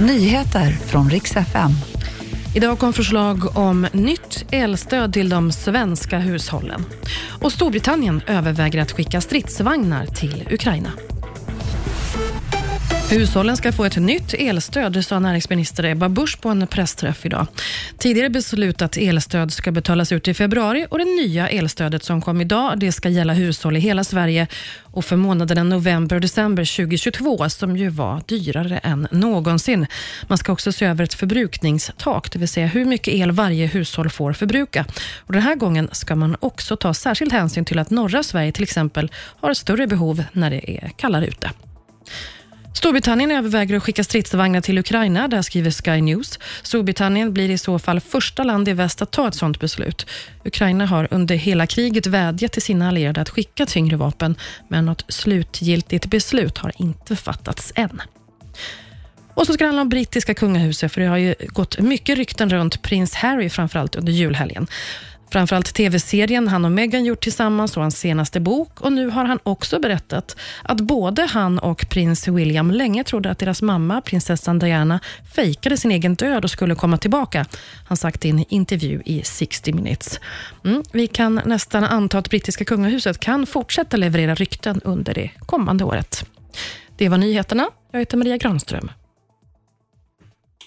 Nyheter från riks FM. Idag kom förslag om nytt elstöd till de svenska hushållen. Och Storbritannien överväger att skicka stridsvagnar till Ukraina. Hushållen ska få ett nytt elstöd, sa näringsminister Ebba Busch på en pressträff idag. Tidigare beslutat elstöd ska betalas ut i februari och det nya elstödet som kom idag det ska gälla hushåll i hela Sverige och för månaderna november och december 2022 som ju var dyrare än någonsin. Man ska också se över ett förbrukningstak, det vill säga hur mycket el varje hushåll får förbruka. Och den här gången ska man också ta särskild hänsyn till att norra Sverige till exempel har större behov när det är kallare ute. Storbritannien överväger att skicka stridsvagnar till Ukraina, där skriver Sky News. Storbritannien blir i så fall första land i väst att ta ett sådant beslut. Ukraina har under hela kriget vädjat till sina allierade att skicka tyngre vapen, men något slutgiltigt beslut har inte fattats än. Och så ska det handla om brittiska kungahuset, för det har ju gått mycket rykten runt prins Harry, framförallt under julhelgen. Framförallt tv-serien han och Meghan gjort tillsammans och hans senaste bok. Och Nu har han också berättat att både han och prins William länge trodde att deras mamma, prinsessan Diana, fejkade sin egen död och skulle komma tillbaka. Han sagt i en intervju i 60 minutes. Mm, vi kan nästan anta att brittiska kungahuset kan fortsätta leverera rykten under det kommande året. Det var nyheterna. Jag heter Maria Granström.